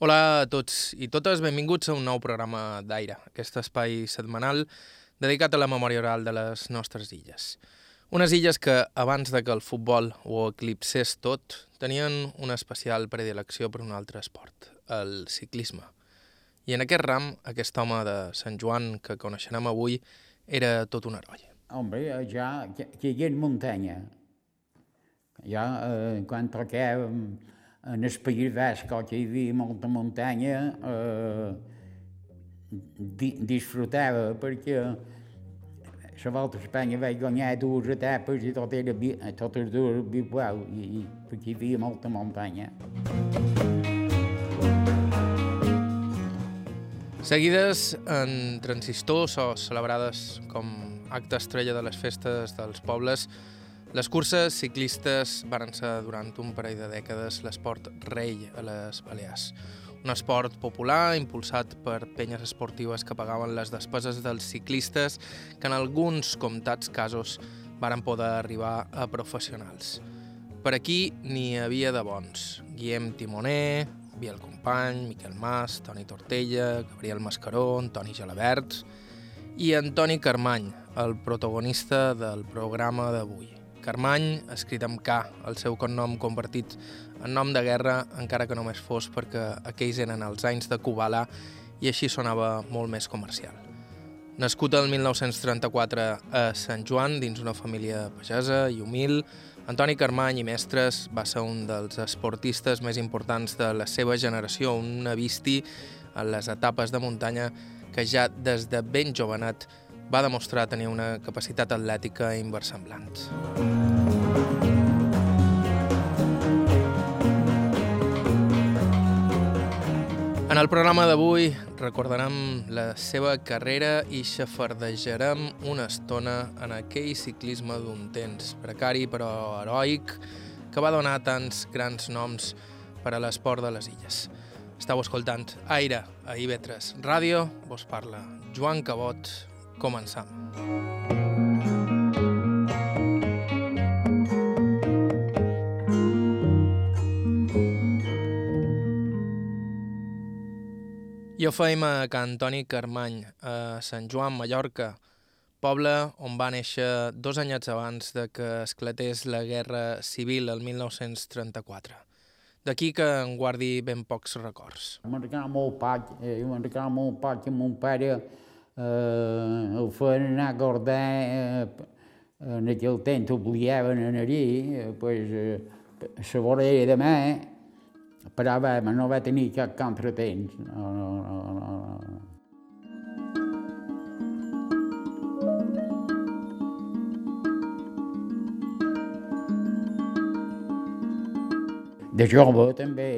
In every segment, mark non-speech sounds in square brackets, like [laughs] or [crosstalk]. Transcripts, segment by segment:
Hola a tots i totes, benvinguts a un nou programa d'Aire, aquest espai setmanal dedicat a la memòria oral de les nostres illes. Unes illes que, abans de que el futbol ho eclipsés tot, tenien una especial predilecció per un altre esport, el ciclisme. I en aquest ram, aquest home de Sant Joan que coneixerem avui era tot un heroi. Hombre, ja, que hi ha muntanya. Ja, eh, quan toquem en el País Basc, que hi havia molta muntanya, eh, di disfrutava perquè la volta a Espanya vaig guanyar dues etapes i tot era, totes dues igual, i, i perquè hi havia molta muntanya. Seguides en transistors o celebrades com acte estrella de les festes dels pobles, les curses ciclistes van ser durant un parell de dècades l'esport rei a les Balears. Un esport popular impulsat per penyes esportives que pagaven les despeses dels ciclistes que en alguns comptats casos varen poder arribar a professionals. Per aquí n'hi havia de bons. Guillem Timoner, Biel Company, Miquel Mas, Toni Tortella, Gabriel Mascaró, Toni Gelabert i Antoni Carmany, el protagonista del programa d'avui. Carmany, escrit amb K, el seu cognom convertit en nom de guerra, encara que només fos perquè aquells eren els anys de Kubala i així sonava molt més comercial. Nascut el 1934 a Sant Joan, dins una família pagesa i humil, Antoni Carmany i Mestres va ser un dels esportistes més importants de la seva generació, un avisti en les etapes de muntanya que ja des de ben jovenat va demostrar tenir una capacitat atlètica inversemblant. En el programa d'avui recordarem la seva carrera i xafardejarem una estona en aquell ciclisme d'un temps precari però heroic que va donar tants grans noms per a l'esport de les illes. Estau escoltant Aire a IB3 Ràdio, vos parla Joan Cabot, Començam. Ho feim a Can Toni Carmany, a Sant Joan, Mallorca, poble on va néixer dos anyets abans de que esclatés la Guerra Civil el 1934. D'aquí que en guardi ben pocs records. Me'n recordava molt poc, eh, me'n recordava molt poc que mon pare eh, el feien anar a guardar, eh, en aquell temps obligaven a anar-hi, eh, pues, eh, la vorera de mà, però va, no va tenir cap contratemps. No, no, no, no. De jove també,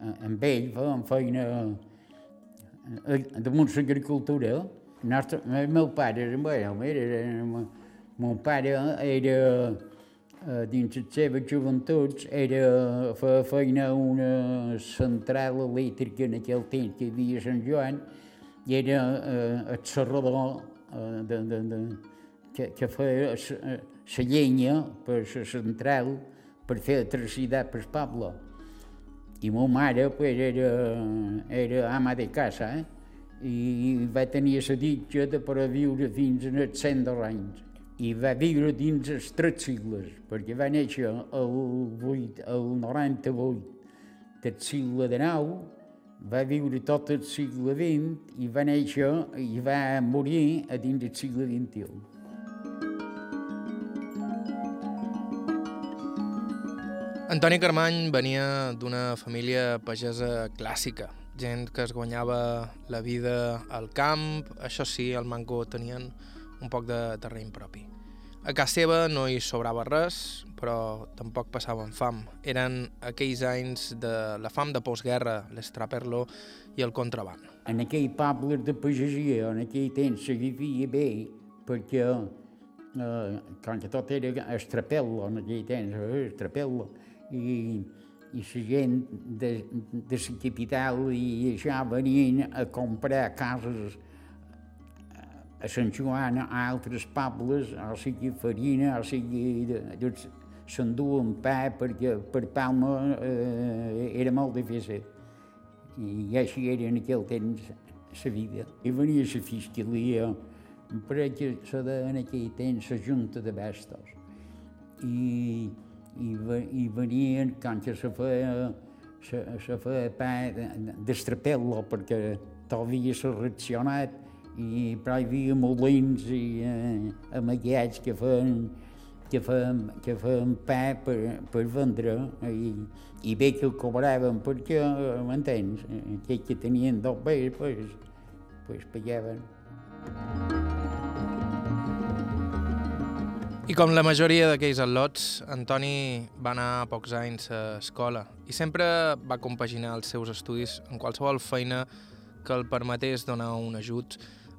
eh, amb ell fèiem feina eh, damunt l'agricultura. Nostre, el meu pare era, bueno, era, mon pare era, eh, dins les seves joventuts, era, feia feina una central elèctrica en aquell temps que hi havia a Sant Joan, i era eh, el serrador eh, de, de, de, que, que feia la llenya per la central per fer electricitat per poble. I ma mare pues, era, era ama de casa eh? i va tenir la ditxa de per viure fins als 110 anys. I va viure dins els tres sigles, perquè va néixer el, 8, el 98 del segle XIX, va viure tot el segle XX i va néixer i va morir a dins del segle XXI. Antoni Carmany venia d'una família pagesa clàssica, gent que es guanyava la vida al camp, això sí, al Mango tenien un poc de terreny propi. A casa seva no hi sobrava res, però tampoc passaven fam. Eren aquells anys de la fam de postguerra, l'estraperlo i el contraban. En aquell poble de pagesia, en aquell temps, se vivia bé, perquè eh, com que tot era estrapel·lo, en aquell temps, eh, estrapel·lo, i, i la gent de, de la capital i això venien a comprar cases a Sant Joan, a altres pobles, o sigui farina, o sigui s'enduen pa perquè per Palma eh, era molt difícil. I així era en aquell temps la vida. I venia la fiscalia, que se en aquell temps la junta de bastos. I, i, i venien, quan que se feia, se, se feia pa d'estrapel·lo, perquè t'havia s'ha reaccionat, i però hi havia molins i eh, amagats que feien que feien, que feien pa per, per vendre i, i bé que el cobraven perquè, m'entens, aquells que tenien dos bé, pues, pues pagaven. I com la majoria d'aquells atlots, Antoni va anar a pocs anys a escola i sempre va compaginar els seus estudis en qualsevol feina que el permetés donar un ajut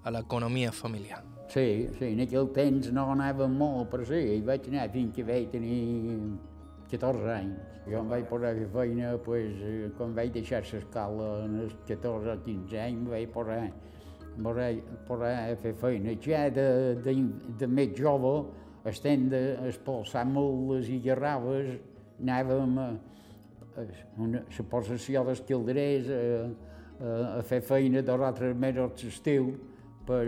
a l'economia familiar. Sí, sí, en aquell temps no anava molt per sí, i vaig anar fins que vaig tenir 14 anys. Jo em vaig posar a feina, pues, quan vaig deixar l'escola, als 14 o 15 anys, vaig posar, vaig posar a fer feina. Ja de, de, de més jove, estem d'espolsar mules i garraves, anàvem a, a, una, la possessió dels calderers, a, a, a fer feina dos o tres mesos d'estiu per,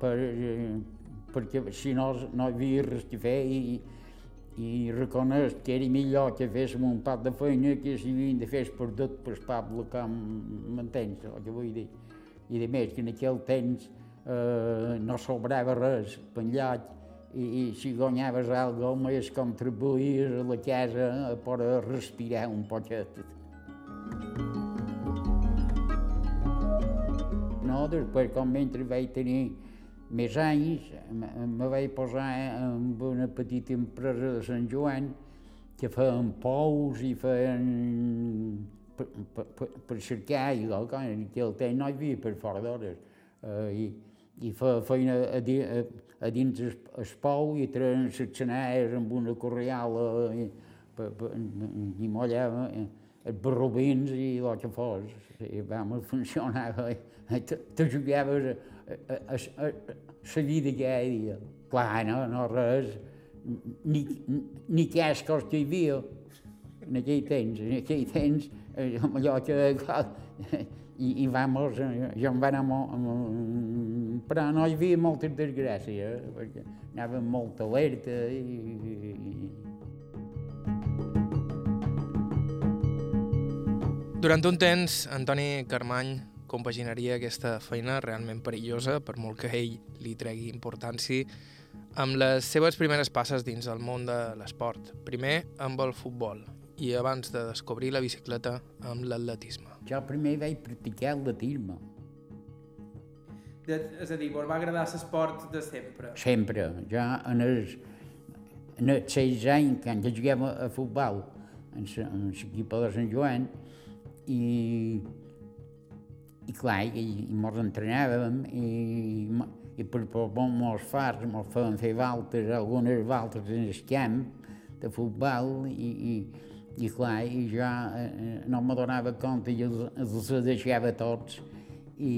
per, perquè si no, no hi havia res que fer i, i reconeix que era millor que féssim un pat de feina que si havien de fer perdut per poble, com m'entens el que vull dir. I a més que en aquell temps eh, no sobrava res penjat i, i si guanyaves alguna cosa més contribuïes a la casa per respirar un poquet. No, després, com mentre vaig tenir més anys, me vaig posar amb una petita empresa de Sant Joan que feien pous i feien per, per, per, cercar aigua, que en aquell temps no hi havia per fora d'hores. Uh, i, i feia feina a, di, a, a dins el, el pou i treien les xaners amb una corriala i, per, per, i mollava els barrobins i el que fos. I vam funcionar, te jugaves a, a, a, vida cada dia. Clar, no, no res, ni, ni cascos que hi havia en aquell temps, en aquell temps, allò que, i, i vamos, jo em va anar molt, però no hi havia molta desgràcia, perquè anava molt alerta i, i... Durant un temps, Antoni Carmany compaginaria aquesta feina realment perillosa, per molt que ell li tregui importància, amb les seves primeres passes dins el món de l'esport. Primer amb el futbol i abans de descobrir la bicicleta amb l'atletisme. Jo primer vaig practicar l'atletisme. De, és a dir, vos va agradar l'esport de sempre? Sempre. Ja en els, en els 6 anys, quan ja jugàvem a futbol, en l'equip de Sant Joan, i i clar, i, i mos entrenàvem i, i per por mos fars mos feien fer valtes, algunes valtes en el camp de futbol i, i, i clar, i ja eh, no me donava compte i els, els deixava tots i,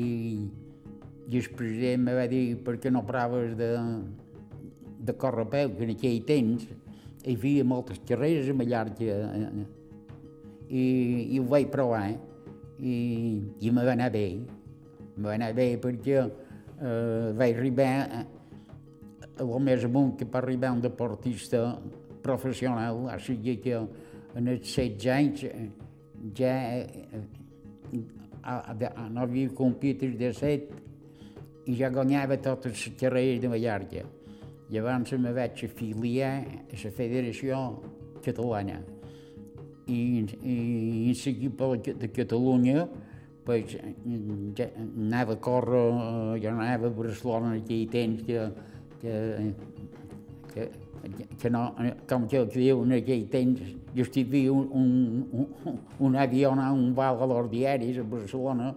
i el president me va dir per què no proves de, de córrer a peu, que en aquell temps hi havia moltes carreres a Mallorca eh, i, i ho vaig provar, eh? i, i me va anar bé. Me va anar bé perquè eh, vaig arribar a, a lo més amunt que per arribar un deportista professional, o sigui que en els 16 anys ja no havia competit de set i ja guanyava totes les carreres de Mallorca. Llavors me vaig afiliar a la Federació Catalana i, i en l'equip de Catalunya pues, ja anava a córrer, ja anava a Barcelona aquell temps que, que, que, que no, com que diu en aquell temps, jo un, un, un, un avió, un val a l'hora diaris a Barcelona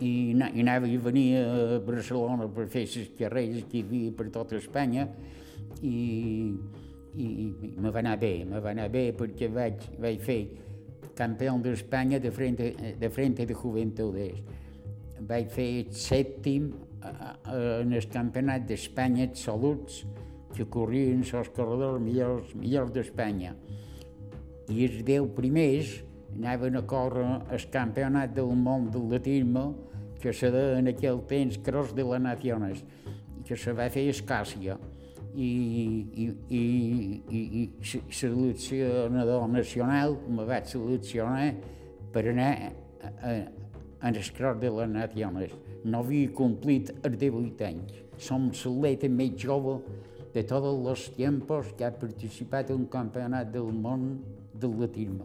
i, i anava i venia a Barcelona per fer les carreres que hi havia per tota Espanya i, i, i me va anar bé, me va anar bé perquè vaig, vaig fer campió d'Espanya de frente, de frente de juventudes. Vaig fer sèptim en el campionat d'Espanya absoluts que corrien els corredors millors, millors d'Espanya. I els deu primers anaven a córrer el campionat del món de l'atletisme que se deia en aquell temps Cross de les Naciones, que se va fer a Escàcia i, i, i, i, i seleccionador nacional me vaig seleccionar per anar a, a, a l'escrot de les nacions. No havia complit els 18 anys. Som l'atleta més jove de tots els temps que ha participat en un campionat del món l'atletisme.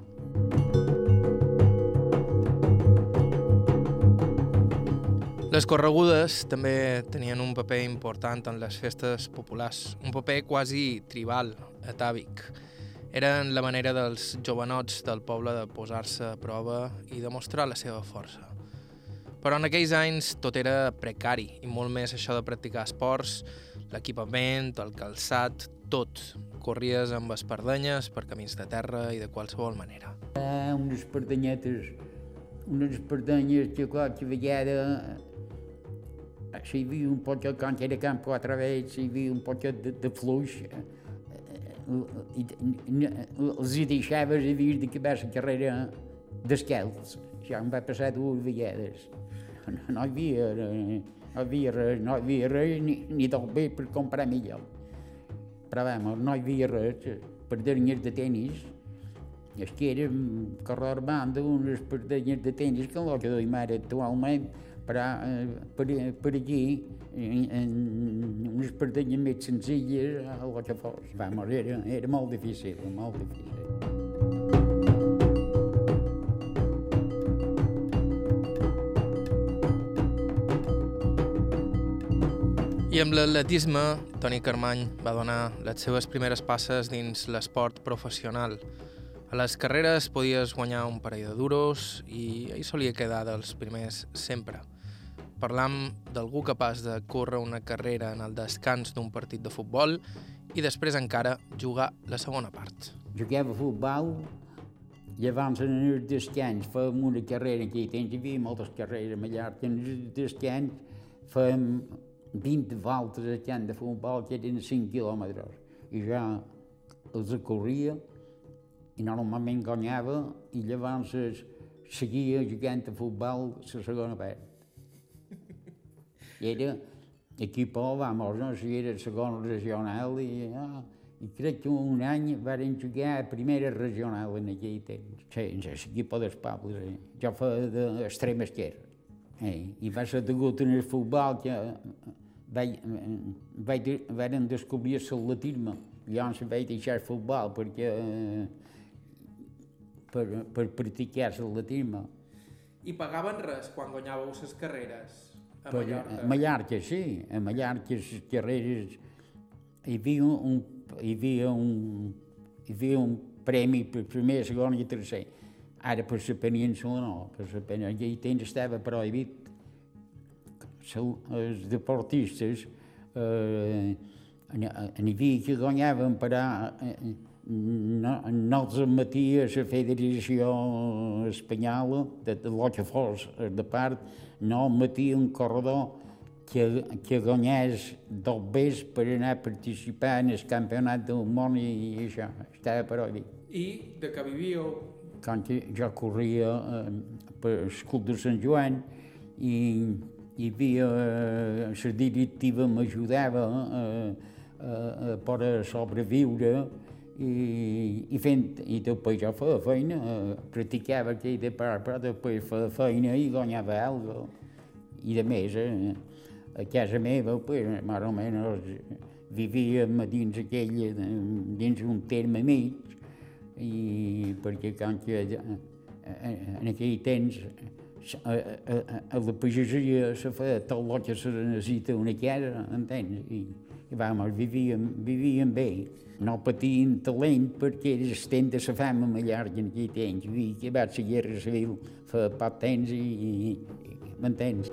Les corregudes també tenien un paper important en les festes populars, un paper quasi tribal, atàvic. Eren la manera dels jovenots del poble de posar-se a prova i demostrar la seva força. Però en aquells anys tot era precari, i molt més això de practicar esports, l'equipament, el calçat, tot. Corries amb espardenyes per camins de terra i de qualsevol manera. Ah, unes espardenyetes, unes espardenyes que qualque vegada si hi havia un poquet, quan era camp quatre vegades, si hi havia un poquet de, de fluix, i, els hi deixaves i havies d'acabar la carrera descalç. Ja em va passar dues vegades. No, no hi havia, hi havia res, no hi havia res ni, ni del bé per comprar millor. Però vamos, no hi havia res per derniers de tenis. És que era correr banda unes perdenyes de tenis que el que doy mare actualment però per, per aquí, en, en unes perdenyes més senzilles, el que fos. Vamos, era, era molt difícil, molt difícil. Amb l'atletisme, Toni Carmany va donar les seves primeres passes dins l'esport professional. A les carreres podies guanyar un parell de duros i ell solia quedar dels primers sempre. Parlam d'algú capaç de córrer una carrera en el descans d'un partit de futbol i després encara jugar la segona part. Jugava a futbol i abans en el descans fèiem una carrera, tens, hi havia moltes carreres a Mallorca, en el descans fèiem 20 voltes a camp de futbol que eren 5 quilòmetres. I ja els corria i normalment guanyava i llavors seguia jugant a futbol la segona part. I era equip, vamos, no? si era segon regional i, ah, i crec que un any varen jugar a primera regional en aquell temps. Sí, en l'equip dels pobles. Eh? Jo feia d'extrem esquerra. Eh? I va ser degut en el futbol que vaig, vaig, varen descobrir l'atletisme. Llavors vaig deixar el futbol perquè, per, per practicar l'atletisme. I pagaven res quan guanyàveu les carreres a per, Mallorca? A Mallorca, sí. A Mallorca, les carreres, hi havia un, hi havia un, hi havia un premi per primer, segon i tercer. Ara per la península no, per la península. Aquell temps estava prohibit els deportistes eh, n'hi havia que guanyaven, però eh, no, no els admetia la Federació Espanyola, de, de lo que fos de part, no admetia un corredor que, que guanyés dos bes per anar a participar campionat del món i, i això, estava prohibit. I de què vivíeu? Quan jo corria eh, per el Club de Sant Joan i hi havia, eh, la directiva m'ajudava eh, a, a poder sobreviure i, i fent, i després jo feia feina, eh, practicava de part, però després feia feina i guanyava alguna I de més, eh, a casa meva, pues, més o menys, vivíem dins aquell, dins un terme mig, i perquè com que en aquell temps a, la pagesia se fa tot el que se necessita una casa, entens? I, i vam, vivíem, vivíem bé. No patien talent perquè era temps de la fama Mallorca en aquell temps. I que va ser guerra civil fa poc temps i, i, i m'entens?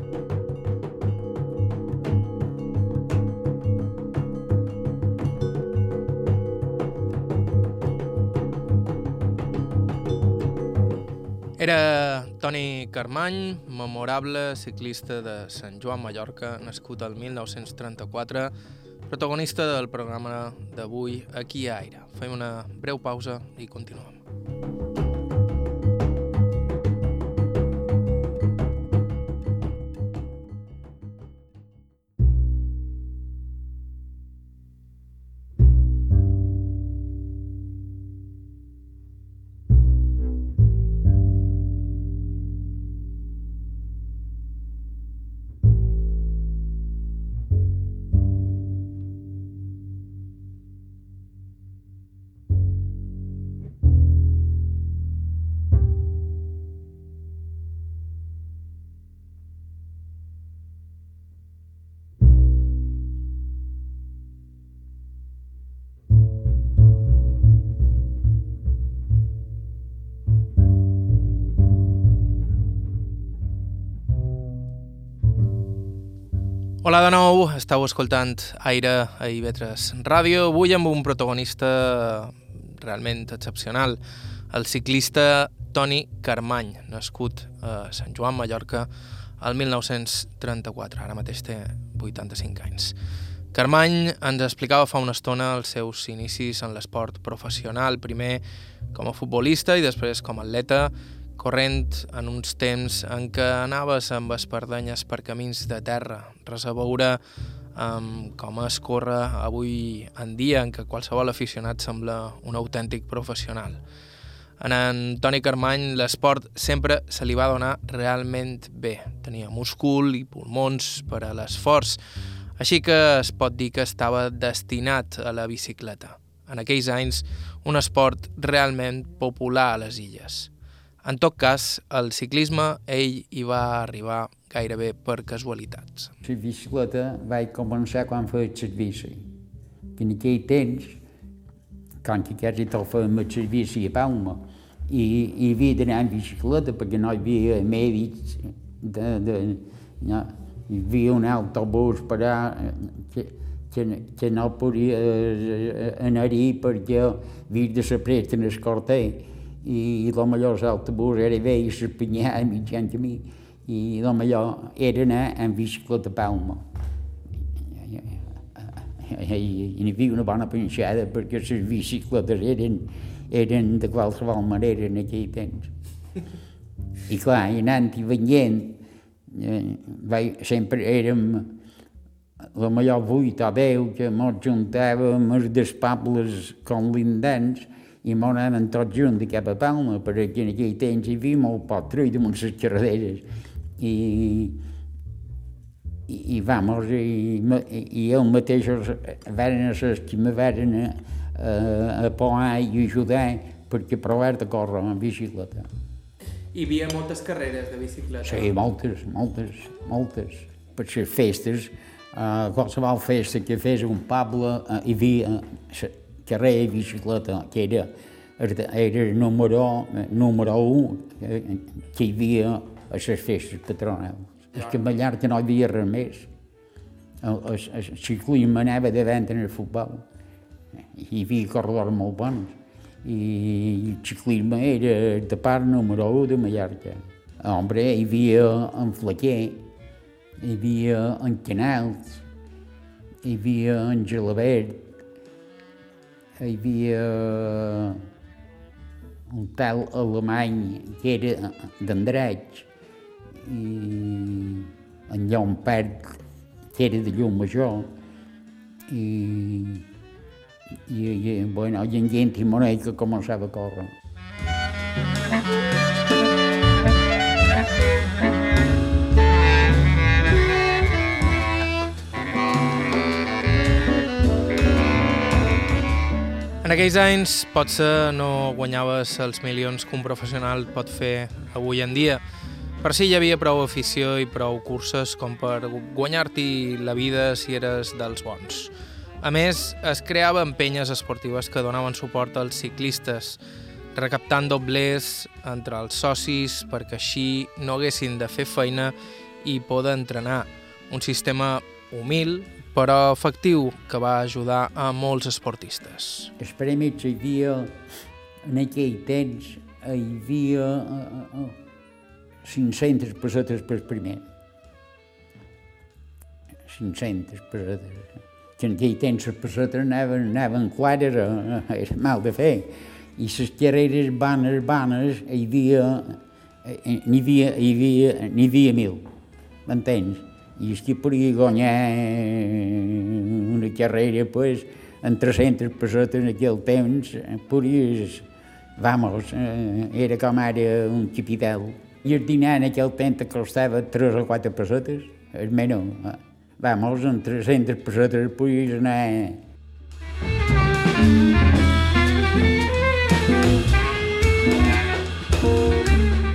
Era Toni Carmany, memorable ciclista de Sant Joan Mallorca, nascut al 1934, protagonista del programa d'avui aquí a Aire. Fem una breu pausa i continuem. Hola de nou, estàu escoltant Aire a Ivetres Ràdio, avui amb un protagonista realment excepcional, el ciclista Toni Carmany, nascut a Sant Joan, Mallorca, el 1934, ara mateix té 85 anys. Carmany ens explicava fa una estona els seus inicis en l'esport professional, primer com a futbolista i després com a atleta, corrent en uns temps en què anaves amb espardenyes per camins de terra, res a veure amb com es corre avui en dia en què qualsevol aficionat sembla un autèntic professional. En Antoni Carmany l'esport sempre se li va donar realment bé. Tenia múscul i pulmons per a l'esforç, així que es pot dir que estava destinat a la bicicleta. En aquells anys, un esport realment popular a les illes. En tot cas, el ciclisme ell hi va arribar gairebé per casualitats. La bicicleta vaig començar quan feia el servici. En aquell temps, quan que quasi tot fèiem el servici a Palma, i, i havia d'anar en bicicleta perquè no hi havia mèdics, de, de, no, hi havia un autobús per a, que, que, que no podia anar-hi perquè havia de ser pres en el corter i la millor l'autobús era bé i s'espanyar a mitjan camí i la millor era anar en bicicleta a Palma. I, i n'hi havia una bona penjada perquè les bicicletes eren, eren de qualsevol manera en aquell temps. I clar, i anant i venint, eh, vai, sempre érem la millor vuit o deu que ens juntàvem els dels pobles com lindans i m'ho anàvem tots junts cap a Palma, perquè en aquell temps hi havia molt poc trull damunt les carreteres. I, i, i vamos, i, i ells mateixos varen ser els que me varen a, a, a poar i ajudar perquè provar de córrer amb bicicleta. Hi havia moltes carreres de bicicleta? Sí, moltes, moltes, moltes. Per les festes, uh, qualsevol festa que fes un poble, uh, hi havia uh, carrer bicicleta, que era, era el número, número un que hi havia a les festes patronals. És que a Mallorca no hi havia res més. El, el, el ciclisme anava de vent en el futbol. Hi havia corredors molt bons. I el ciclisme era de part número 1 de Mallorca. Hombre, hi havia en Flaquer, hi havia en Canals, hi havia en Gelabert, hi havia un tal alemany que era d'Andratx i en Llompert que era de Llum Major i, i, i, bueno, i en gent i Monet que començava a córrer. En aquells anys potser no guanyaves els milions que un professional pot fer avui en dia, per si hi havia prou afició i prou curses com per guanyar-t'hi la vida si eres dels bons. A més, es creaven penyes esportives que donaven suport als ciclistes, recaptant doblers entre els socis perquè així no haguessin de fer feina i poder entrenar. Un sistema humil, però efectiu, que va ajudar a molts esportistes. Els premis hi havia, en aquell temps, hi havia uh, uh, 500 pessetes per primer. 500 pessetes. Que en aquell temps les pessetes anaven, anaven clares, era, era mal de fer. I les carreres bones, bones, hi havia, n'hi havia, hi havia, n'hi havia mil, m'entens? I és que podia guanyar una carrera pues, en 300 pessetes en aquell temps, podies, vamos, era com ara un capital. I el dinar en aquell temps costava 3 o 4 pessetes, almenys. Vamos, en 300 pessetes podies anar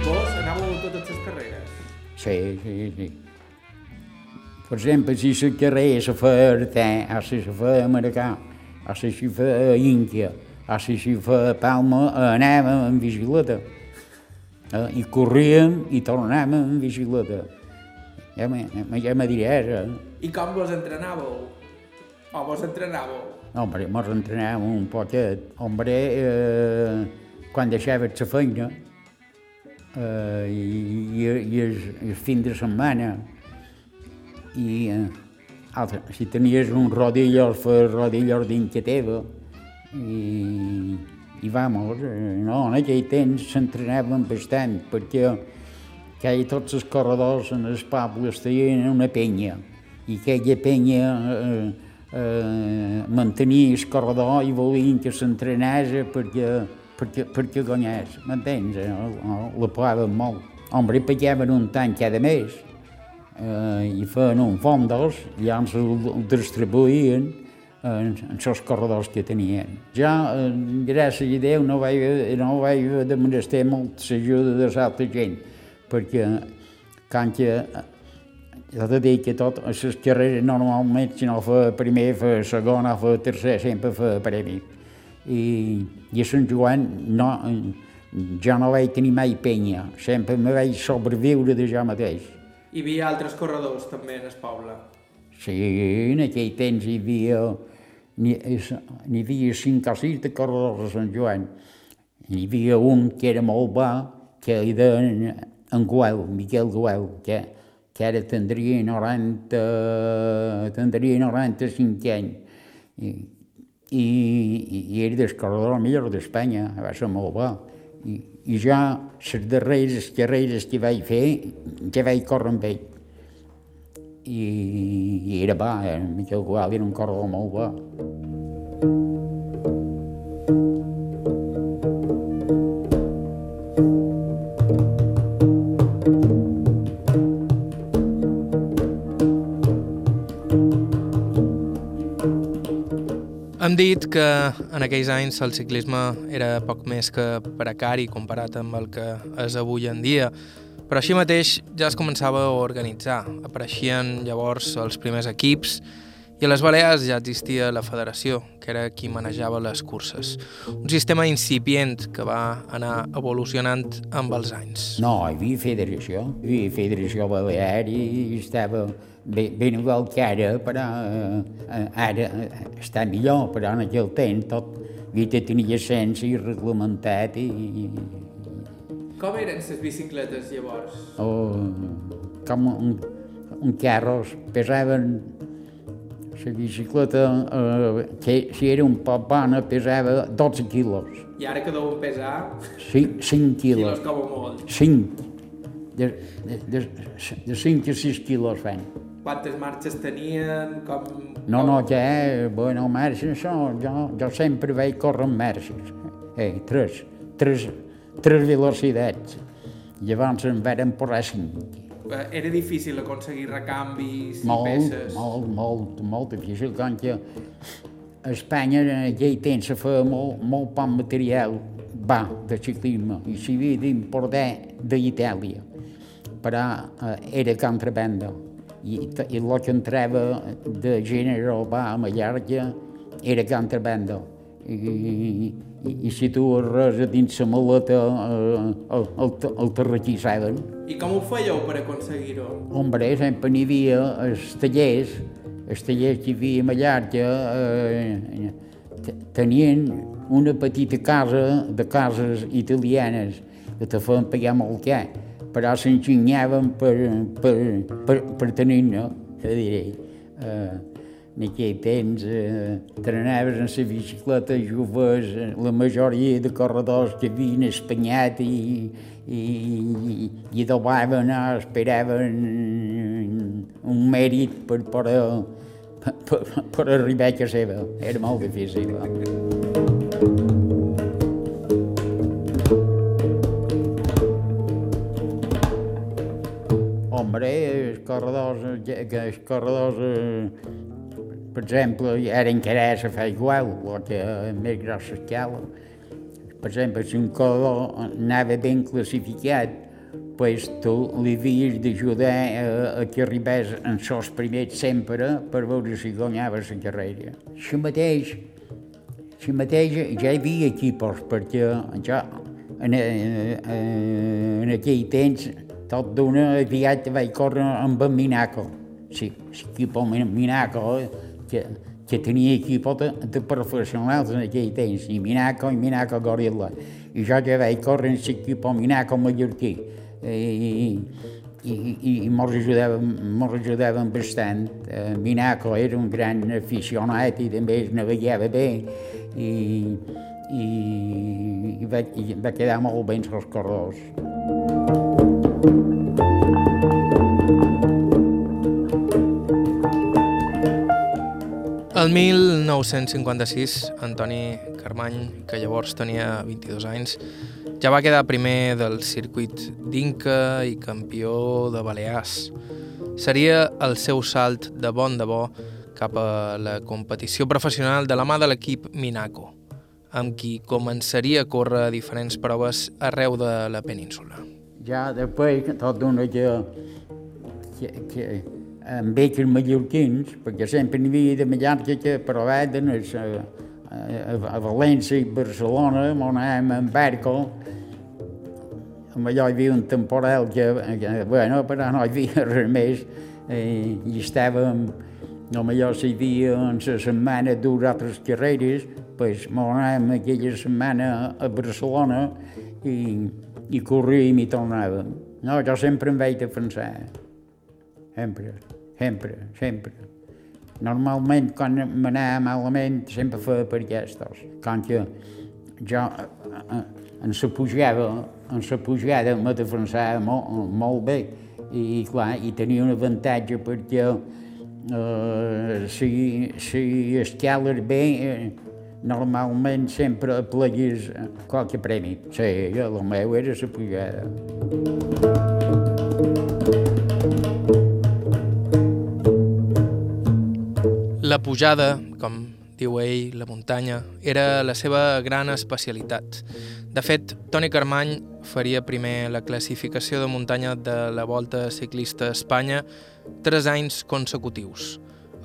Vos anàveu a totes les carreres? Sí, sí, sí. Per exemple, si la carrera se feia a Artà, o si se feia a Maracà, o si se feia a Ínquia, o si se feia a Palma, anàvem en bicicleta. Eh? I corríem i tornàvem en bicicleta. ja me, ja me diràs, eh? I com vos entrenàveu? O vos entrenàveu? Hombre, mos entrenàvem un poquet. Hombre, eh, quan deixaves la feina, eh, i, i, i el, el fin de setmana, i eh, altre, si tenies un rodillos, fer rodillos dintre teva, i, i vamos, eh, no, en aquell temps s'entrenàvem bastant, perquè que tots els corredors en els pobles tenien una penya, i aquella penya eh, eh, mantenia el corredor i volien que s'entrenés perquè, perquè, perquè guanyés, m'entens? Eh? La pagaven molt. Hombre, pagaven un tant cada mes, eh, i feien un fondos, i llavors el distribuïen en, en els corredors que tenien. Ja, eh, gràcies a Déu, no vaig, no vaig de menester molt l'ajuda de l'altra gent, perquè quan que jo te dic que tot, a les carreres normalment, si no fa primer, fa segon o fa tercer, sempre fa premi. I, i a Sant Joan no, jo no vaig tenir mai penya, sempre me vaig sobreviure de jo mateix. Hi havia altres corredors també en el poble. Sí, en aquell temps hi havia, n'hi hi havia cinc o sis de corredors a Sant Joan. Hi havia un que era molt bo, que li deien en Guel, Miquel Guel, que, que ara tindria 90, tindria 95 anys. I, i, i era del corredor millor d'Espanya, va ser molt bo. I, i jo, les darreres carreres que vaig fer, ja vaig córrer amb ell. I, i era bo, eh? Miquel Gual era un corredor molt bo. Hem dit que en aquells anys el ciclisme era poc més que precari comparat amb el que és avui en dia, però així mateix ja es començava a organitzar. Apareixien llavors els primers equips i a les Balears ja existia la federació, que era qui manejava les curses. Un sistema incipient que va anar evolucionant amb els anys. No, hi havia federació, hi havia federació balear i estava ben, que ara, però ara està millor, però en aquell temps tot de tenir llicència i reglamentat i, Com eren les bicicletes llavors? o, com un, un carros, pesaven la bicicleta, eh, que si era un poc bona, pesava 12 quilos, I ara que deuen pesar 5, 5 quilos quilos, com a molt. 5, de, de, de, de 5 a 6 quilos fan. Quantes marxes tenien? Com... No, no, ja, bueno, marxes, això, jo, jo sempre vaig córrer amb marxes. Eh, tres, tres, tres velocitats. Llavors em varen posar cinc. Eh, Era difícil aconseguir recanvis i Molt, peces. molt, molt, molt difícil, com que a Espanya en aquell temps se feia molt, molt poc material va de ciclisme i s'hi havia d'importar d'Itàlia, però eh, era contrabanda i, i el que entrava de gènere va a Mallorca era contrabanda i, i, i, i si tu res a dins la maleta eh, el, el, el te requisaven I com ho fèieu per aconseguir-ho? Hombre, sempre n'hi havia els tallers, els tallers que hi havia a Mallorca, eh, te- tenien una petita casa de cases italianes que te feien pagar molt car, però s'enginyaven per, per, per, per tenir-ne, que diré. Eh, en aquell temps eh, t'anaves en la bicicleta joves, la majoria de corredors que havien espanyat i, i, i, doblaven, no, esperaven un mèrit per per, per, per arribar a casa seva. Era molt difícil. Hombre, els corredors, eh, els corredors, eh, per exemple, ara encara se fa igual, el que és més grossa escala. Per exemple, si un corredor anava ben classificat, pues tu li havies d'ajudar a, a que arribés en sos primers sempre per veure si guanyava la carrera. Això mateix, això mateix ja hi havia equipos, perquè ja en, eh, en aquell temps tot d'una aviat vaig córrer amb en Minaco. Sí, l'equip Minaco, que, que tenia equip de, professionals en aquell temps, i Minaco i Minaco Gorilla. I jo ja vaig córrer en l'equip Minaco mallorquí. I, i, i, i mos ajudaven, mos ajudaven bastant. Eh, Minaco era un gran aficionat i també es navegava bé i, i, i, va, i va quedar molt bé els corredors. El 1956, Antoni Carmany, que llavors tenia 22 anys, ja va quedar primer del circuit d'Inca i campió de Balears. Seria el seu salt de bon de bo cap a la competició professional de la mà de l'equip Minaco, amb qui començaria a córrer diferents proves arreu de la península. Ja després, tot d'una que, que, que amb els mallorquins, perquè sempre n'hi havia de Mallorca que provaven a, a, a València i Barcelona, on anàvem en barco, amb allò hi havia un temporal que, que bueno, però no hi havia [laughs] res més, eh, i estàvem, no millor si hi havia en la setmana dues altres carreres, pues, anàvem aquella setmana a Barcelona i, i corríem i tornàvem. No, jo sempre em vaig defensar. Sempre, sempre, sempre. Normalment, quan m'anava malament, sempre feia per aquestes. Quan que jo en la pujada, en la pujada me defensava molt, molt bé i, clar, i tenia un avantatge perquè eh, si, si escales bé, eh, normalment sempre pleguis qualque premi. Sí, el meu era la pujada. La pujada, com diu ell, la muntanya, era la seva gran especialitat. De fet, Toni Carmany faria primer la classificació de muntanya de la Volta Ciclista a Espanya tres anys consecutius,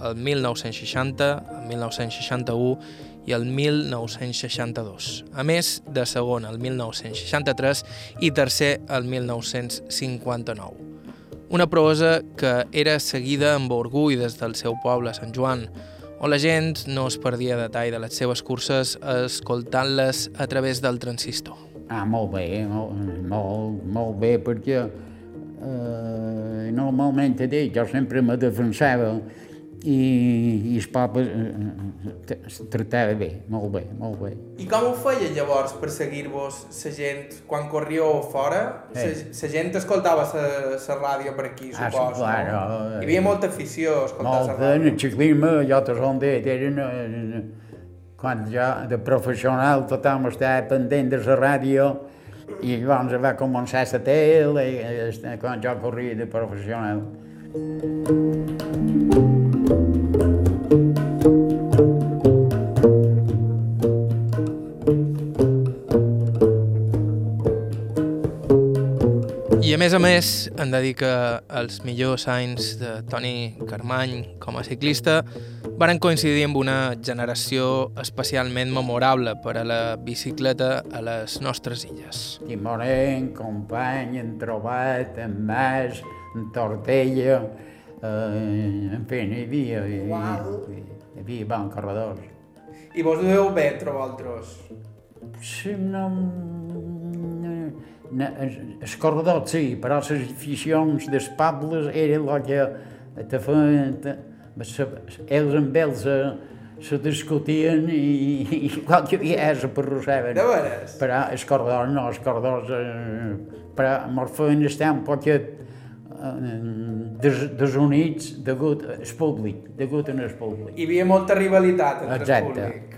el 1960, el 1961 i el 1962, a més de segon el 1963 i tercer el 1959. Una prosa que era seguida amb orgull des del seu poble, Sant Joan, on la gent no es perdia detall de les seves curses escoltant-les a través del transistor. Ah, molt bé, molt, molt, molt bé, perquè eh, normalment he dit, jo sempre me defensava i, i el poble eh, es tractava bé, molt bé, molt bé. I com ho feia llavors per seguir-vos la gent quan corríeu fora? La Eh. gent escoltava la ràdio per aquí, Ah, sí, suposo. claro. no? Hi havia molta afició a escoltar la Molt bé, en ràdio. el ciclisme, jo te som dit, eren, eh, quan ja de professional tothom estava pendent de la ràdio i llavors va començar la tele, i, eh, quan jo corria de professional. I a més a més, hem de dir que els millors anys de Toni Carmany com a ciclista varen coincidir amb una generació especialment memorable per a la bicicleta a les nostres illes. Timoren, Company, en Trobat, en Mas, en Tortella, eh, en fi, n'hi havia, hi, hi, hi havia bons corredors. I vos ho deu bé entre vosaltres. Sí, no... els corredors sí, però les aficions dels pobles eren el que te feien... Se, ells amb ells se, se discutien i, i qualque dia se perrossaven. De veres? Però els corredors no, els corredors... Eh, però mos feien estar un poquet eh, des, desunits degut al públic, degut al públic. Hi havia molta rivalitat entre Exacte. el públic.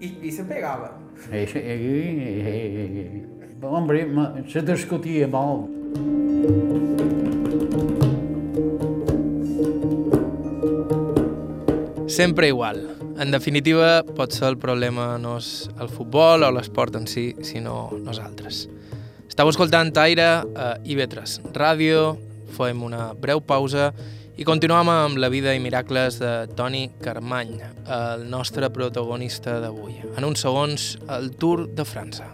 I, i se pegaven. I, i, i, i, hombre, se discutia molt. Sempre igual. En definitiva, pot ser el problema no és el futbol o l'esport en si, sinó nosaltres. Estàu escoltant Aire a IB3 Ràdio, fem una breu pausa i continuem amb la vida i miracles de Toni Carmany, el nostre protagonista d'avui. En uns segons, el Tour de França.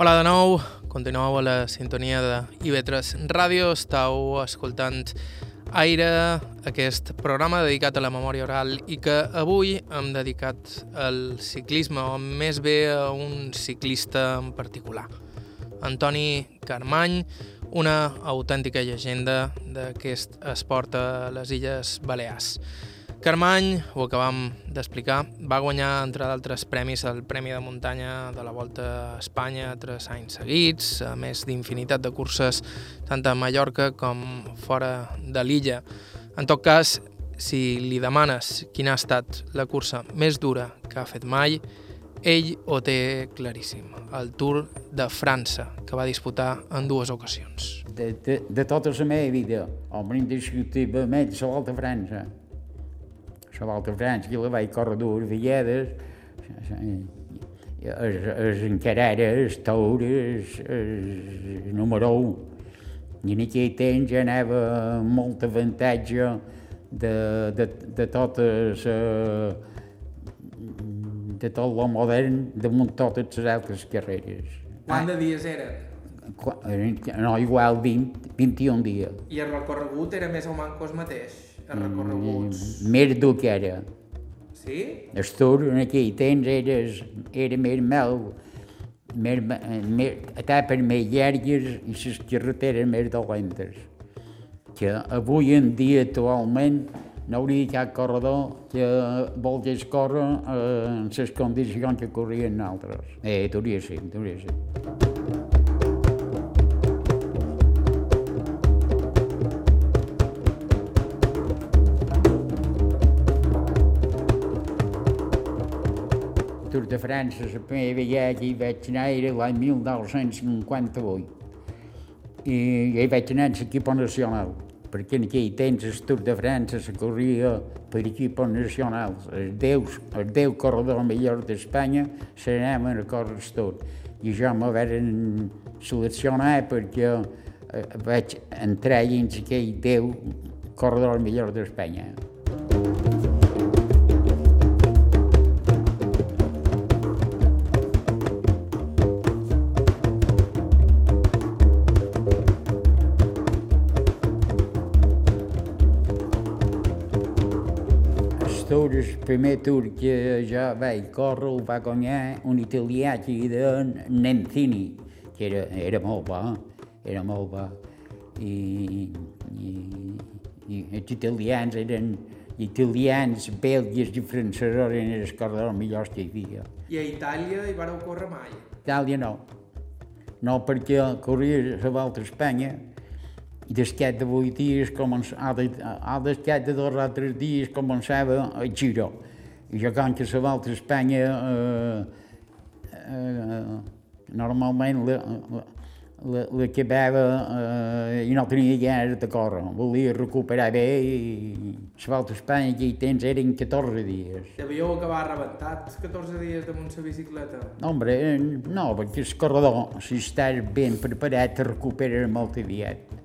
Hola de nou, continueu a la sintonia de IB3 Ràdio, estàu escoltant Aire, aquest programa dedicat a la memòria oral i que avui hem dedicat al ciclisme, o més bé a un ciclista en particular. Antoni Carmany, una autèntica llegenda d'aquest esport a les Illes Balears. Carmany, ho acabam d'explicar, va guanyar, entre d'altres premis, el Premi de Muntanya de la Volta a Espanya tres anys seguits, a més d'infinitat de curses tant a Mallorca com fora de l'illa. En tot cas, si li demanes quina ha estat la cursa més dura que ha fet mai, ell ho té claríssim, el Tour de França, que va disputar en dues ocasions. De, de, de tota la meva vida, home, indiscutiblement, la Volta a França la volta França, que la vaig córrer dues vegades, es, es era el el, número 1. I en aquell temps anava molt avantatge de, de, de totes uh, de tot lo modern damunt totes les altres carreres. Quant de dies era? No, igual 20, 21 dies. I el recorregut era més o menys el mateix? Els recorreguts... Mm, més dur que ara. Sí? El tour en aquell temps era, era més mal, més, més, etapes més llargues i les carreteres més dolentes. Que avui en dia actualment no hauria cap corredor que volgués córrer eh, en les condicions que corrien altres. Eh, hauria ser, hauria ser. Tour de França, la primera vegada que hi vaig anar era l'any 1958. I hi vaig anar en l'equip nacional, perquè en aquell temps el Tour de França se corria per equipos nacionals. Els 10, els 10 corredors millors d'Espanya se n'anaven a córrer el Tour. I jo me van seleccionar perquè eh, vaig entrar dins aquell 10 corredors millors d'Espanya. El primer tour que jo vaig córrer el va guanyar un italià que era Nenzini, que era, era molt bo, era molt bo. I, i, i els italians eren italians, belgues i francesos eren els corredors millors que hi havia. I a Itàlia hi vareu córrer mai? Itàlia no. No, perquè corria la volta a Espanya i descat de vuit dies, començava, a descat de dos o tres dies començava el Giro. I jo com que la volta a Espanya eh, eh, normalment l'acabava eh, i no tenia ganes de córrer. Volia recuperar bé i la volta a Espanya aquell temps eren 14 dies. Devíeu acabar rebentats 14 dies damunt la bicicleta? No, hombre, no, perquè el corredor, si estàs ben preparat, te recuperes molt aviat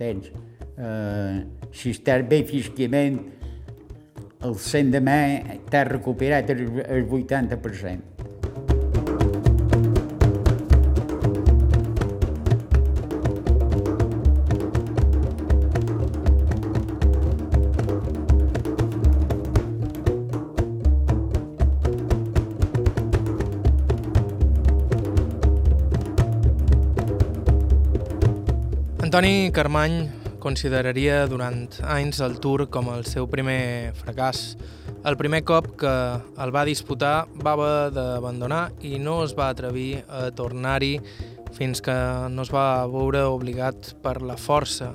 entens? Uh, si estàs bé físicament, el 100 de mà t'has recuperat el, el 80%. Antoni Carmany consideraria durant anys el Tour com el seu primer fracàs. El primer cop que el va disputar va haver d'abandonar i no es va atrevir a tornar-hi fins que no es va veure obligat per la força.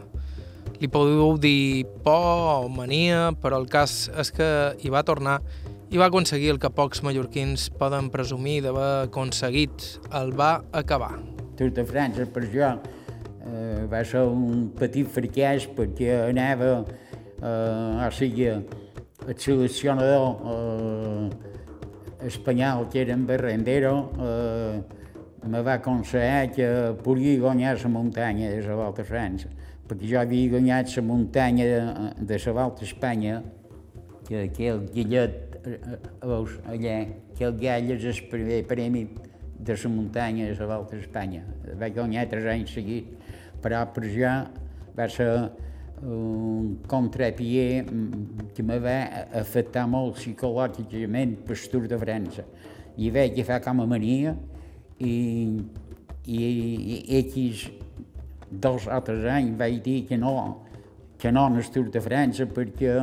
Li podeu dir por o mania, però el cas és que hi va tornar i va aconseguir el que pocs mallorquins poden presumir d'haver aconseguit. El va acabar. Tour de França, per jo, eh, va ser un petit fracàs perquè anava, eh, o sigui, el seleccionador eh, espanyol, que era en Berrendero, eh, me va aconsellar que podia guanyar la muntanya de la Volta a França, perquè jo havia guanyat la muntanya de, de la Volta a Espanya, que aquell gallet, veus, allà, aquell gall és el primer premi de la muntanya a la volta d'Espanya. Vaig guanyar tres anys seguits, però per ja va ser un contrapié que me va afectar molt psicològicament per Tour de França. I vaig agafar com a mania i, i, i X dos o tres anys vaig dir que no, que no en el Tour de França perquè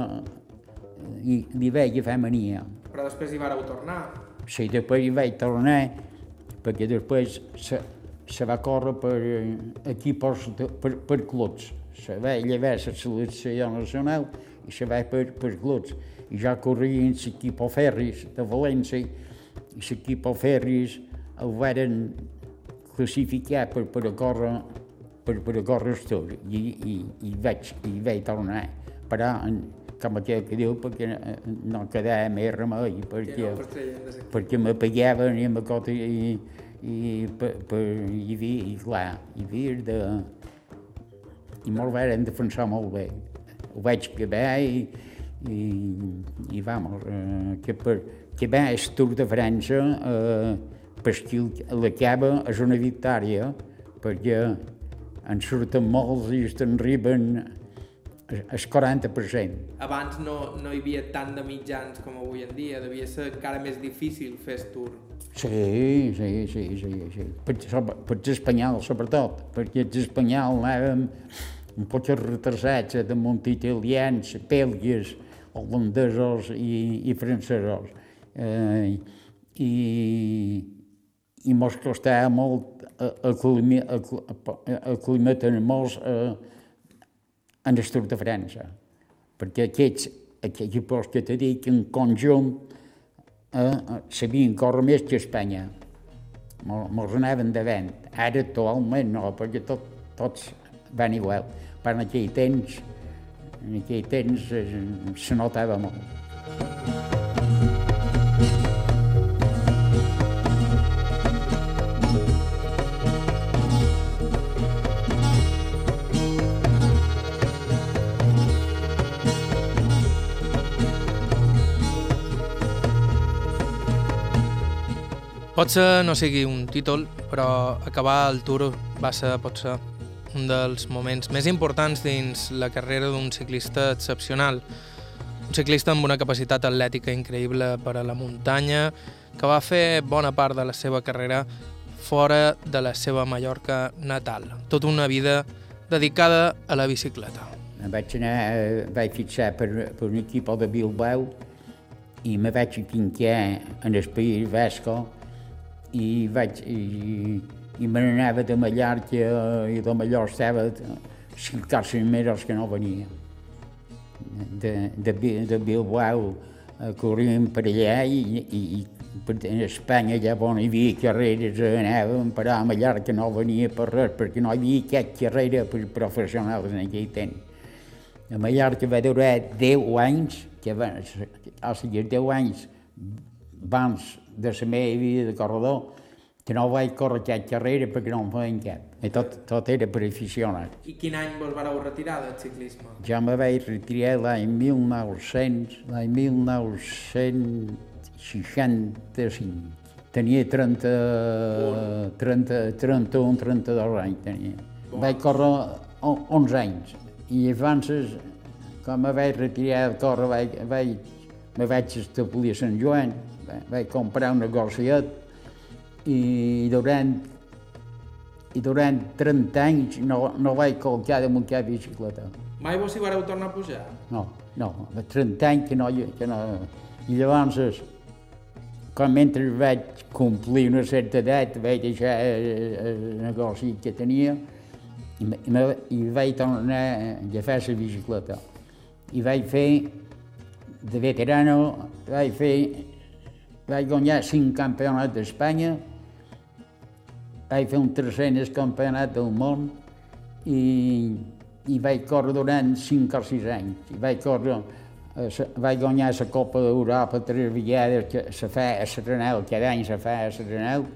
i, li vaig agafar mania. Però després hi vareu tornar. Sí, després hi vaig tornar perquè després se, se va córrer per equipos, de, per, per clubs. Se va llevar la selecció nacional i se va per, per clubs. I ja corria en l'equip Ferris de València i l'equip Ferris el varen classificar per, per a córrer per, per a córrer Tour i, i, i, vaig, i vaig tornar. Però en, com aquell que diu, perquè no quedava més remei, perquè, no, perquè me pagaven i me i, i, per, per, i, vi, i clar, i havia de... i me'l varen defensar molt bé. Ho vaig acabar i, i, i vamos, eh, que, per, que va el Tour de França, eh, per qui l'acaba és una victòria, perquè en surten molts i te'n arriben el 40%. Abans no, no hi havia tant de mitjans com avui en dia, devia ser encara més difícil fer tour. Sí, sí, sí, sí, sí. Per, per l'espanyol, sobretot, perquè els espanyol anàvem un poc retrasats de munt italians, belgues, holandesos i, i francesos. Eh, i, i mos costava molt eh, en el Tour de França, perquè aquests, aquests equips que t'he dit, en conjunt, eh, sabien córrer més que Espanya. Mos anaven davant. Ara actualment no, perquè tot, tots van igual. Per en aquell temps, en aquell temps eh, se notava molt. Potser no sigui un títol, però acabar el Tour va ser, potser, un dels moments més importants dins la carrera d'un ciclista excepcional. Un ciclista amb una capacitat atlètica increïble per a la muntanya, que va fer bona part de la seva carrera fora de la seva Mallorca natal. Tota una vida dedicada a la bicicleta. Vaig anar, eh, vaig fixar per, per un equip de Bilbao i me vaig fincar en el País Basco i vaig, i, i me n'anava de Mallorca i de Mallorca estava coses més que no venia. De, de, de Bilbao eh, corríem per allà i, i, i per, en Espanya ja on hi havia carreres anàvem, però a Mallorca no venia per res, perquè no hi havia cap carrera per professionals en aquell temps. A Mallorca va durar 10 anys, que va, o sigui, 10 anys abans de la meva vida de corredor, que no vaig córrer cap carrera perquè no em feien cap. I tot, tot era per aficionat. I quin any vos vareu retirar del ciclisme? Ja me vaig retirar l'any 1900, l'any 1965. Tenia 30, 30, 31, 32 anys tenia. Bon. Vaig córrer 11 anys i abans, quan me vaig retirar de córrer, vaig, vaig, me vaig establir a Sant Joan, vaig comprar un negociet i durant, i durant 30 anys no, no vaig colcar de muntar bicicleta. Mai vos hi vareu tornar a pujar? No, no, 30 anys que no, que no... I llavors, quan mentre vaig complir una certa edat, vaig deixar el, el negoci que tenia i, i, i vaig tornar a agafar la bicicleta. I vaig fer, de veterano, vaig fer, vaig guanyar cinc campionats d'Espanya, vaig fer un tercer en el campionat del món i, i vaig córrer durant cinc o sis anys. I vaig córrer Eh, vaig guanyar la Copa d'Europa tres vegades, que se fa a Serenel, cada any se fa a Serenel,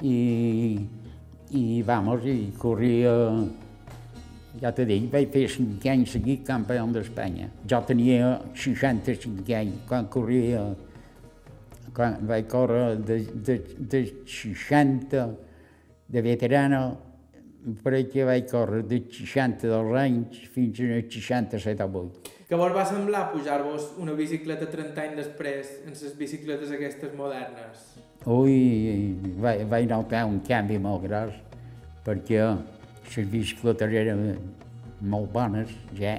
i, i vamos, i corria, ja t'he dit, vaig fer cinc anys seguit campió d'Espanya. Jo tenia 65 anys quan corria quan vaig córrer de, de, de 60 de veterano, crec que vaig córrer de 62 anys fins a 67 o 8. Què vos va semblar pujar-vos una bicicleta 30 anys després en les bicicletes aquestes modernes? Ui, vaig, vaig notar un canvi molt gros, perquè les bicicletes eren molt bones ja,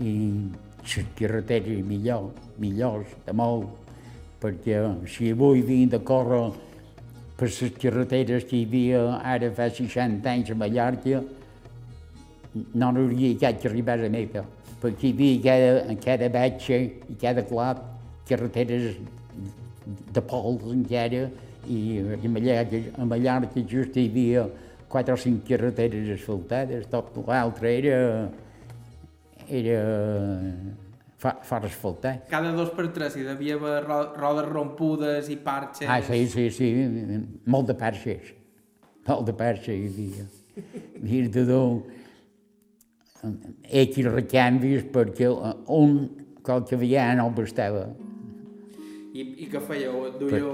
i les carreteres millor, millors, de molt, perquè si avui vinc de córrer per les carreteres que hi havia ara fa 60 anys a Mallorca, no n'hauria cap que arribar a Meca, perquè hi havia cada, cada batxa i cada clot carreteres de pols encara, i a Mallorca, a Mallorca just hi havia quatre o cinc carreteres asfaltades, tot l'altre era, era fa, fora asfaltat. Cada dos per tres hi devia haver ro rodes rompudes i parxes. Ah, sí, sí, sí, molt de parxes, molt de parxes hi havia. Havia de dur X recanvis perquè un qualque vegada no bastava. I, I què fèieu? Et Per duieu...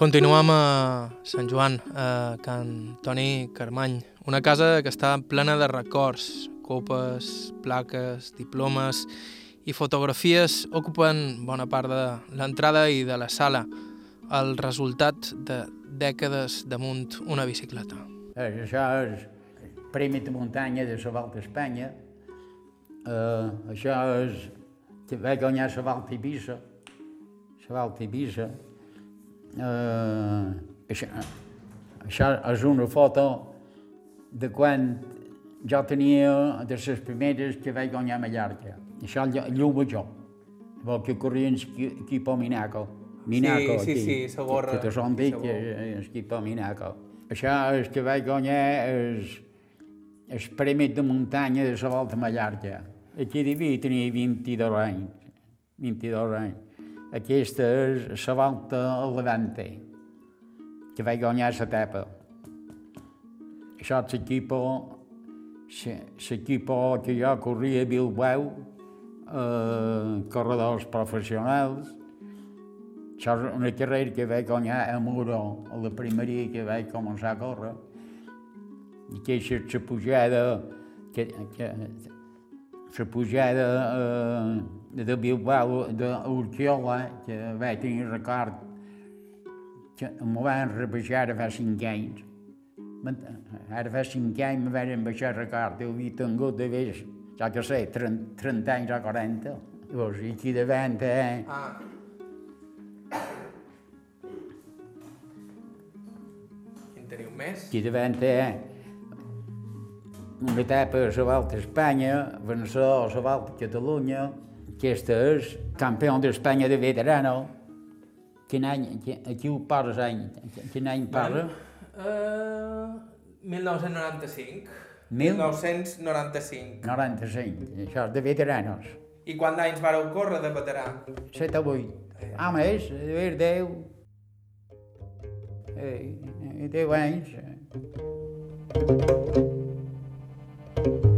pescall. Continuem a Sant Joan, a Can Toni Carmany, una casa que està plena de records, copes, plaques, diplomes i fotografies ocupen bona part de l'entrada i de la sala, el resultat de dècades damunt una bicicleta. Eh, Això és Premi de muntanya de la Volta a Espanya. Uh, això és vaig guanyar la Volta a Eivissa. La Volta a Eivissa. Uh, això, això és una foto de quan jo tenia de les primeres que vaig guanyar a Mallorca. Això lluvo jo. Vol que corrien equipo Minaco. Minaco, sí, aquí, sí, la gorra, Que te son dic que equipo Minaco. Això és que vaig guanyar és, el premi de muntanya de la Volta a Mallorca. Aquí devia tenir 22 anys. 22 anys. Aquesta és la Volta a Levante, que vaig guanyar l'etapa. Això és l'equipo, l'equipo que jo corria a Bilbao, eh, corredors professionals. Això és una carrera que vaig guanyar a Muro, a la primeria que vaig començar a córrer. I aquesta és la pujada, que, que, la pujada eh, de Bilbao, d'Urquiola, que vaig tenir record, que m'ho van rebaixar ara fa cinc anys. Ara fa cinc anys me van baixar record, jo havia tingut de vegades, ja que sé, 30, 30 anys o 40. Llavors, aquí davant, eh, Ah. Teniu més? aquí davant, eh, una etapa a la Volta a Espanya, vencedor a la Volta a Catalunya, aquesta és campió d'Espanya de veterano. Quin any, qui- aquí ho poses any, quin any parla? Uh, 1995. Mil? 1995. 95, això és de veteranos. I quants anys vareu córrer de veterà? 7 o 8. Ah, més, de ver 10. Eh, 10 anys. Hombre, jo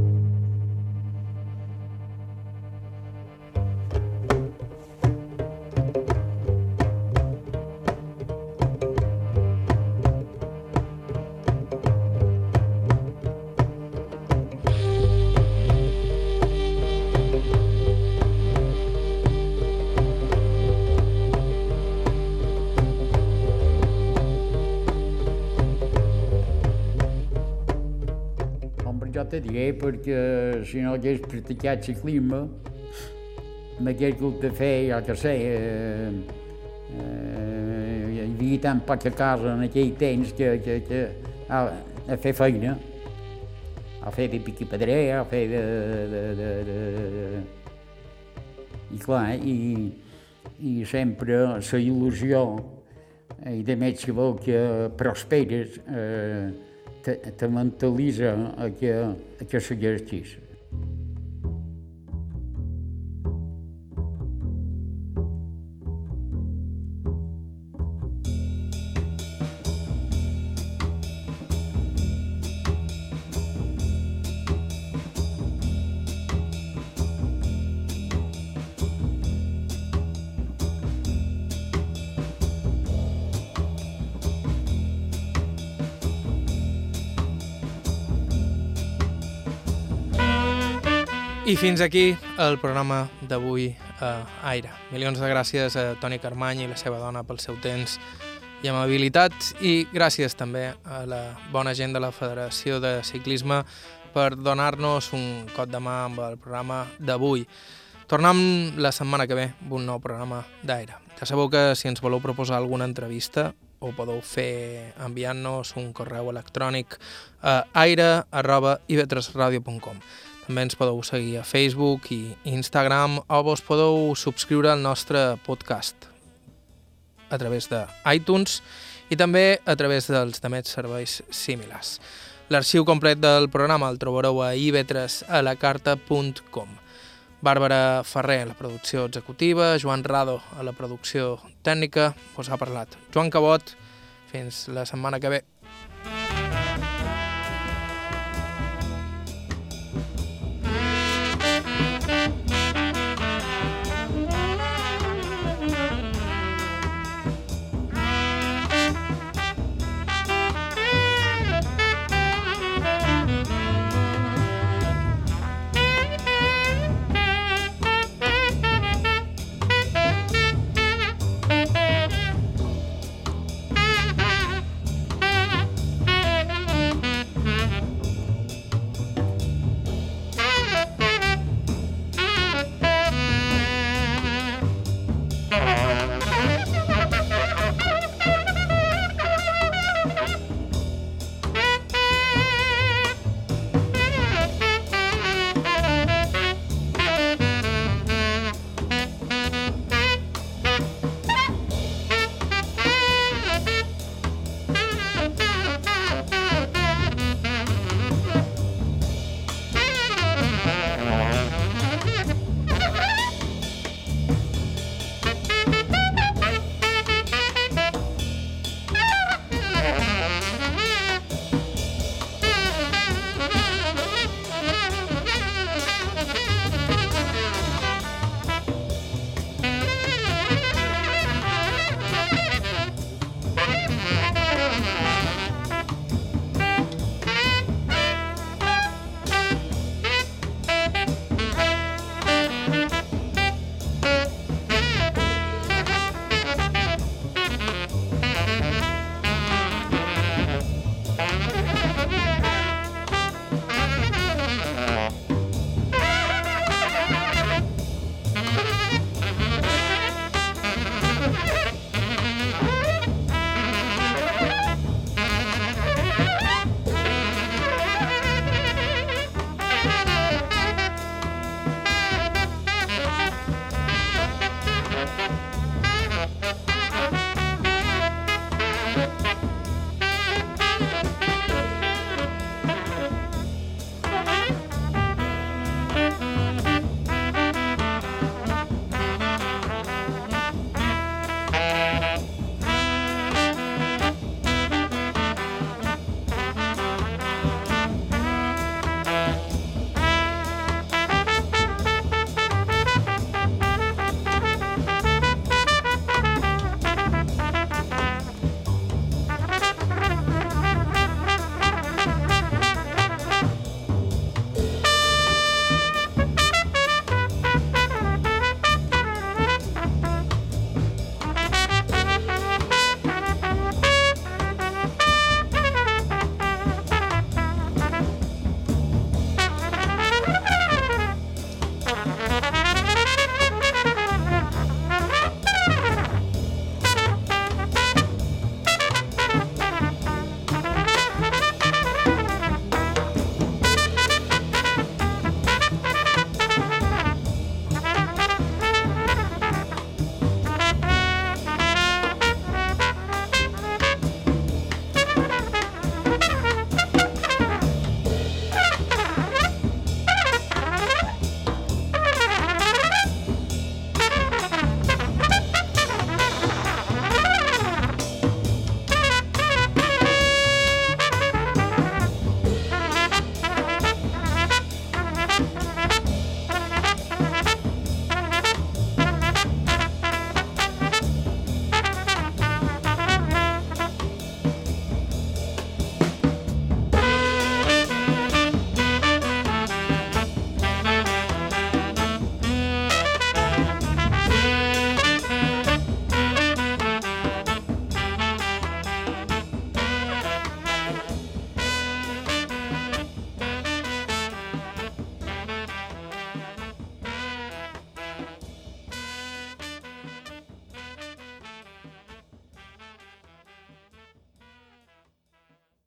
te diré perquè si no hagués practicat ciclisme, m'hagués hagut de fer, jo que sé, eh, eh, hi havia tan poca cosa en aquell temps que, que, que a, a fer feina. a fer de piquipedrer, a fer de... de, de, de, de... I clar, i, i sempre la il·lusió eh, i de més que vol que prosperes eh, te, te mentalitza a que, a segueixis. I fins aquí el programa d'avui a Aire. Milions de gràcies a Toni Carmany i la seva dona pel seu temps i amabilitat i gràcies també a la bona gent de la Federació de Ciclisme per donar-nos un cop de mà amb el programa d'avui. Tornem la setmana que ve amb un nou programa d'Aire. Ja sabeu que si ens voleu proposar alguna entrevista ho podeu fer enviant-nos un correu electrònic a aire.ivetresradio.com. També ens podeu seguir a Facebook i Instagram o vos podeu subscriure al nostre podcast a través de iTunes i també a través dels demets serveis similars. L'arxiu complet del programa el trobareu a ivetresalacarta.com. Bàrbara Ferrer, la producció executiva, Joan Rado, a la producció tècnica, us ha parlat. Joan Cabot, fins la setmana que ve.